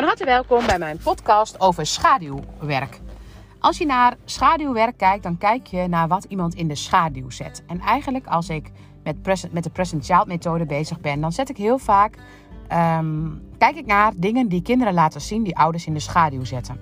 Van harte welkom bij mijn podcast over schaduwwerk. Als je naar schaduwwerk kijkt, dan kijk je naar wat iemand in de schaduw zet. En eigenlijk als ik met, met de Present Child methode bezig ben, dan zet ik heel vaak ehm, kijk ik naar dingen die kinderen laten zien die ouders in de schaduw zetten.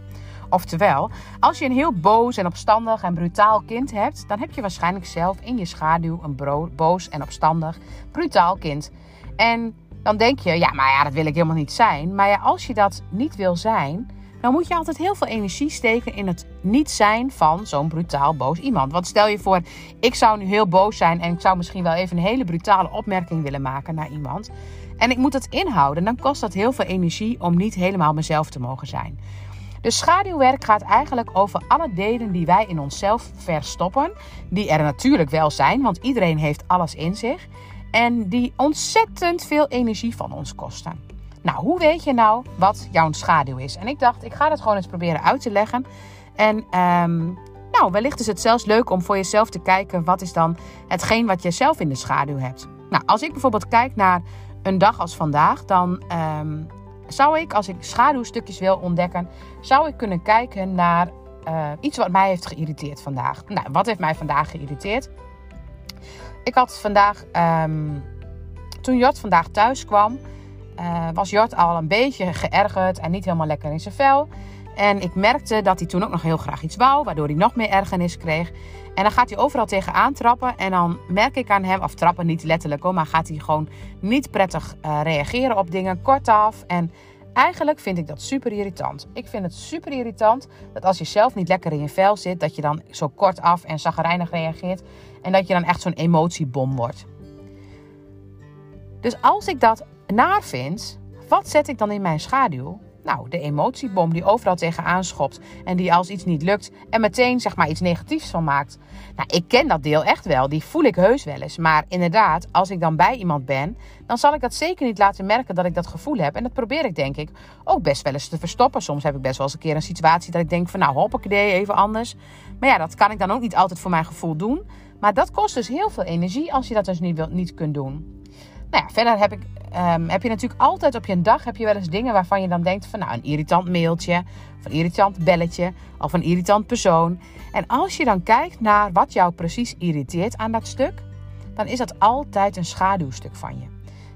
Oftewel, als je een heel boos en opstandig en brutaal kind hebt, dan heb je waarschijnlijk zelf in je schaduw een boos en opstandig, brutaal kind. En dan denk je, ja, maar ja, dat wil ik helemaal niet zijn. Maar ja, als je dat niet wil zijn, dan moet je altijd heel veel energie steken in het niet zijn van zo'n brutaal boos iemand. Want stel je voor, ik zou nu heel boos zijn en ik zou misschien wel even een hele brutale opmerking willen maken naar iemand. En ik moet het inhouden, dan kost dat heel veel energie om niet helemaal mezelf te mogen zijn. Dus schaduwwerk gaat eigenlijk over alle delen die wij in onszelf verstoppen. Die er natuurlijk wel zijn, want iedereen heeft alles in zich. En die ontzettend veel energie van ons kosten. Nou, hoe weet je nou wat jouw schaduw is? En ik dacht, ik ga het gewoon eens proberen uit te leggen. En um, nou, wellicht is het zelfs leuk om voor jezelf te kijken wat is dan hetgeen wat je zelf in de schaduw hebt. Nou, als ik bijvoorbeeld kijk naar een dag als vandaag, dan um, zou ik, als ik schaduwstukjes wil ontdekken, zou ik kunnen kijken naar uh, iets wat mij heeft geïrriteerd vandaag. Nou, wat heeft mij vandaag geïrriteerd? Ik had vandaag, um, toen Jort vandaag thuis kwam, uh, was Jort al een beetje geërgerd en niet helemaal lekker in zijn vel. En ik merkte dat hij toen ook nog heel graag iets wou, waardoor hij nog meer ergernis kreeg. En dan gaat hij overal tegenaan trappen. En dan merk ik aan hem, of trappen niet letterlijk hoor, maar gaat hij gewoon niet prettig uh, reageren op dingen, kortaf. En eigenlijk vind ik dat super irritant. Ik vind het super irritant dat als je zelf niet lekker in je vel zit, dat je dan zo kortaf en zagrijnig reageert. En dat je dan echt zo'n emotiebom wordt. Dus als ik dat naar vind, wat zet ik dan in mijn schaduw? Nou, de emotiebom die overal tegenaan schopt en die als iets niet lukt en meteen zeg maar iets negatiefs van maakt. Nou, ik ken dat deel echt wel, die voel ik heus wel eens. Maar inderdaad, als ik dan bij iemand ben, dan zal ik dat zeker niet laten merken dat ik dat gevoel heb. En dat probeer ik denk ik ook best wel eens te verstoppen. Soms heb ik best wel eens een keer een situatie dat ik denk van nou hoppakee, even anders. Maar ja, dat kan ik dan ook niet altijd voor mijn gevoel doen. Maar dat kost dus heel veel energie als je dat dus niet, niet kunt doen. Nou ja, verder heb, ik, um, heb je natuurlijk altijd op je dag heb je wel eens dingen waarvan je dan denkt van nou een irritant mailtje, of een irritant belletje, of een irritant persoon. En als je dan kijkt naar wat jou precies irriteert aan dat stuk, dan is dat altijd een schaduwstuk van je.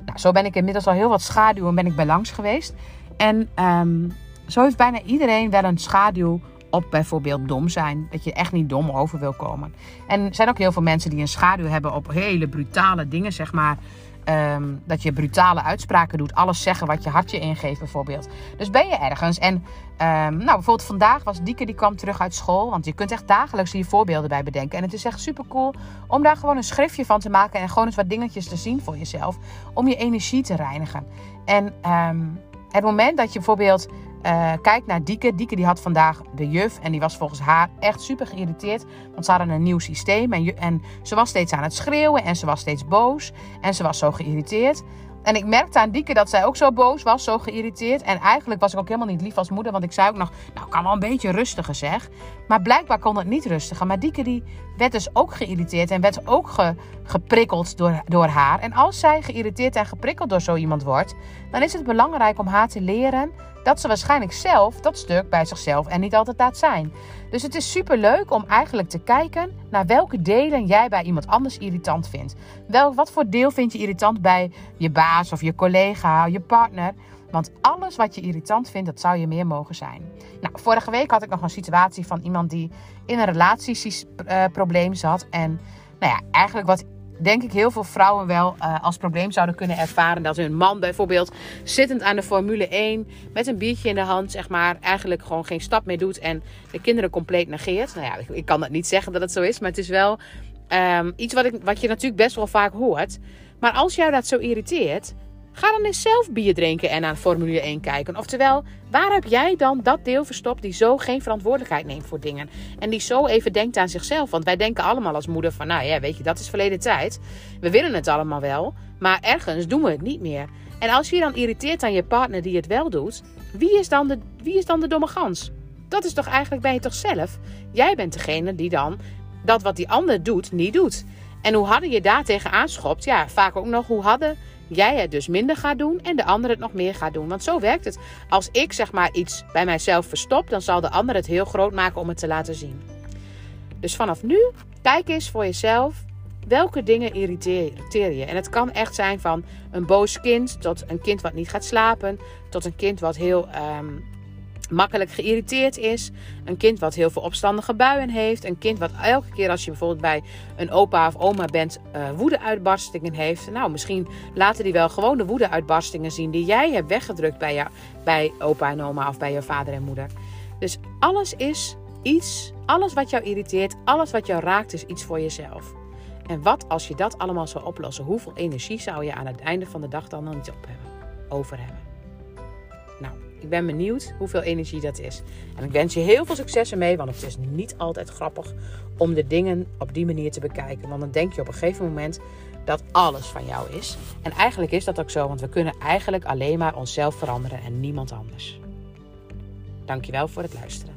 Nou, zo ben ik inmiddels al heel wat schaduwen ben ik bij langs geweest. En um, zo heeft bijna iedereen wel een schaduw op bijvoorbeeld dom zijn. Dat je echt niet dom over wil komen. En er zijn ook heel veel mensen die een schaduw hebben op hele brutale dingen, zeg maar. Um, dat je brutale uitspraken doet. Alles zeggen wat je hartje ingeeft, bijvoorbeeld. Dus ben je ergens. En um, nou, bijvoorbeeld vandaag was Dieke die kwam terug uit school. Want je kunt echt dagelijks hier voorbeelden bij bedenken. En het is echt super cool om daar gewoon een schriftje van te maken. En gewoon eens wat dingetjes te zien voor jezelf. Om je energie te reinigen. En um, het moment dat je bijvoorbeeld uh, kijk naar Dieke. Dieke die had vandaag de juf en die was volgens haar echt super geïrriteerd. Want ze hadden een nieuw systeem en, en ze was steeds aan het schreeuwen en ze was steeds boos. En ze was zo geïrriteerd. En ik merkte aan Dieke dat zij ook zo boos was, zo geïrriteerd. En eigenlijk was ik ook helemaal niet lief als moeder. Want ik zei ook nog, nou kan wel een beetje rustiger zeg. Maar blijkbaar kon het niet rustiger. Maar Dieke die werd dus ook geïrriteerd en werd ook ge, geprikkeld door, door haar. En als zij geïrriteerd en geprikkeld door zo iemand wordt, dan is het belangrijk om haar te leren dat ze waarschijnlijk zelf dat stuk bij zichzelf en niet altijd laat zijn. Dus het is super leuk om eigenlijk te kijken naar welke delen jij bij iemand anders irritant vindt. Wel, wat voor deel vind je irritant bij je baas of je collega, je partner? Want alles wat je irritant vindt, dat zou je meer mogen zijn. Nou, vorige week had ik nog een situatie van iemand die in een relatieprobleem zat. En nou ja, eigenlijk wat denk ik heel veel vrouwen wel uh, als probleem zouden kunnen ervaren. Dat hun man bijvoorbeeld zittend aan de Formule 1 met een biertje in de hand, zeg maar, eigenlijk gewoon geen stap meer doet en de kinderen compleet negeert. Nou ja, ik, kan dat niet zeggen dat het zo is, maar het is wel um, iets wat, ik, wat je natuurlijk best wel vaak hoort. Maar als jou dat zo irriteert, Ga dan eens zelf bier drinken en naar Formule 1 kijken. Oftewel, waar heb jij dan dat deel verstopt die zo geen verantwoordelijkheid neemt voor dingen? En die zo even denkt aan zichzelf. Want wij denken allemaal als moeder van, nou ja, weet je, dat is verleden tijd. We willen het allemaal wel, maar ergens doen we het niet meer. En als je je dan irriteert aan je partner die het wel doet, wie is dan de, wie is dan de domme gans? Dat is toch eigenlijk, ben je toch zelf? Jij bent degene die dan dat wat die ander doet, niet doet. En hoe harder je daar tegen aanschopt, ja, vaak ook nog hoe harder jij het dus minder gaat doen en de ander het nog meer gaat doen. Want zo werkt het. Als ik zeg maar iets bij mijzelf verstop, dan zal de ander het heel groot maken om het te laten zien. Dus vanaf nu, kijk eens voor jezelf welke dingen irriteer je. En het kan echt zijn van een boos kind tot een kind wat niet gaat slapen, tot een kind wat heel ehm, makkelijk geïrriteerd is. Een kind wat heel veel opstandige buien heeft. Een kind wat elke keer als je bijvoorbeeld bij een opa of oma bent uh, woedeuitbarstingen heeft. Nou, misschien laten die wel gewoon de woedeuitbarstingen zien die jij hebt weggedrukt bij, jou, bij opa en oma of bij je vader en moeder. Dus alles is iets, alles wat jou irriteert, alles wat jou raakt is iets voor jezelf. En wat als je dat allemaal zou oplossen? Hoeveel energie zou je aan het einde van de dag dan nog niet op hebben, over hebben? Nou, ik ben benieuwd hoeveel energie dat is. En ik wens je heel veel succes ermee, want het is niet altijd grappig om de dingen op die manier te bekijken. Want dan denk je op een gegeven moment dat alles van jou is. En eigenlijk is dat ook zo, want we kunnen eigenlijk alleen maar onszelf veranderen en niemand anders. Dankjewel voor het luisteren.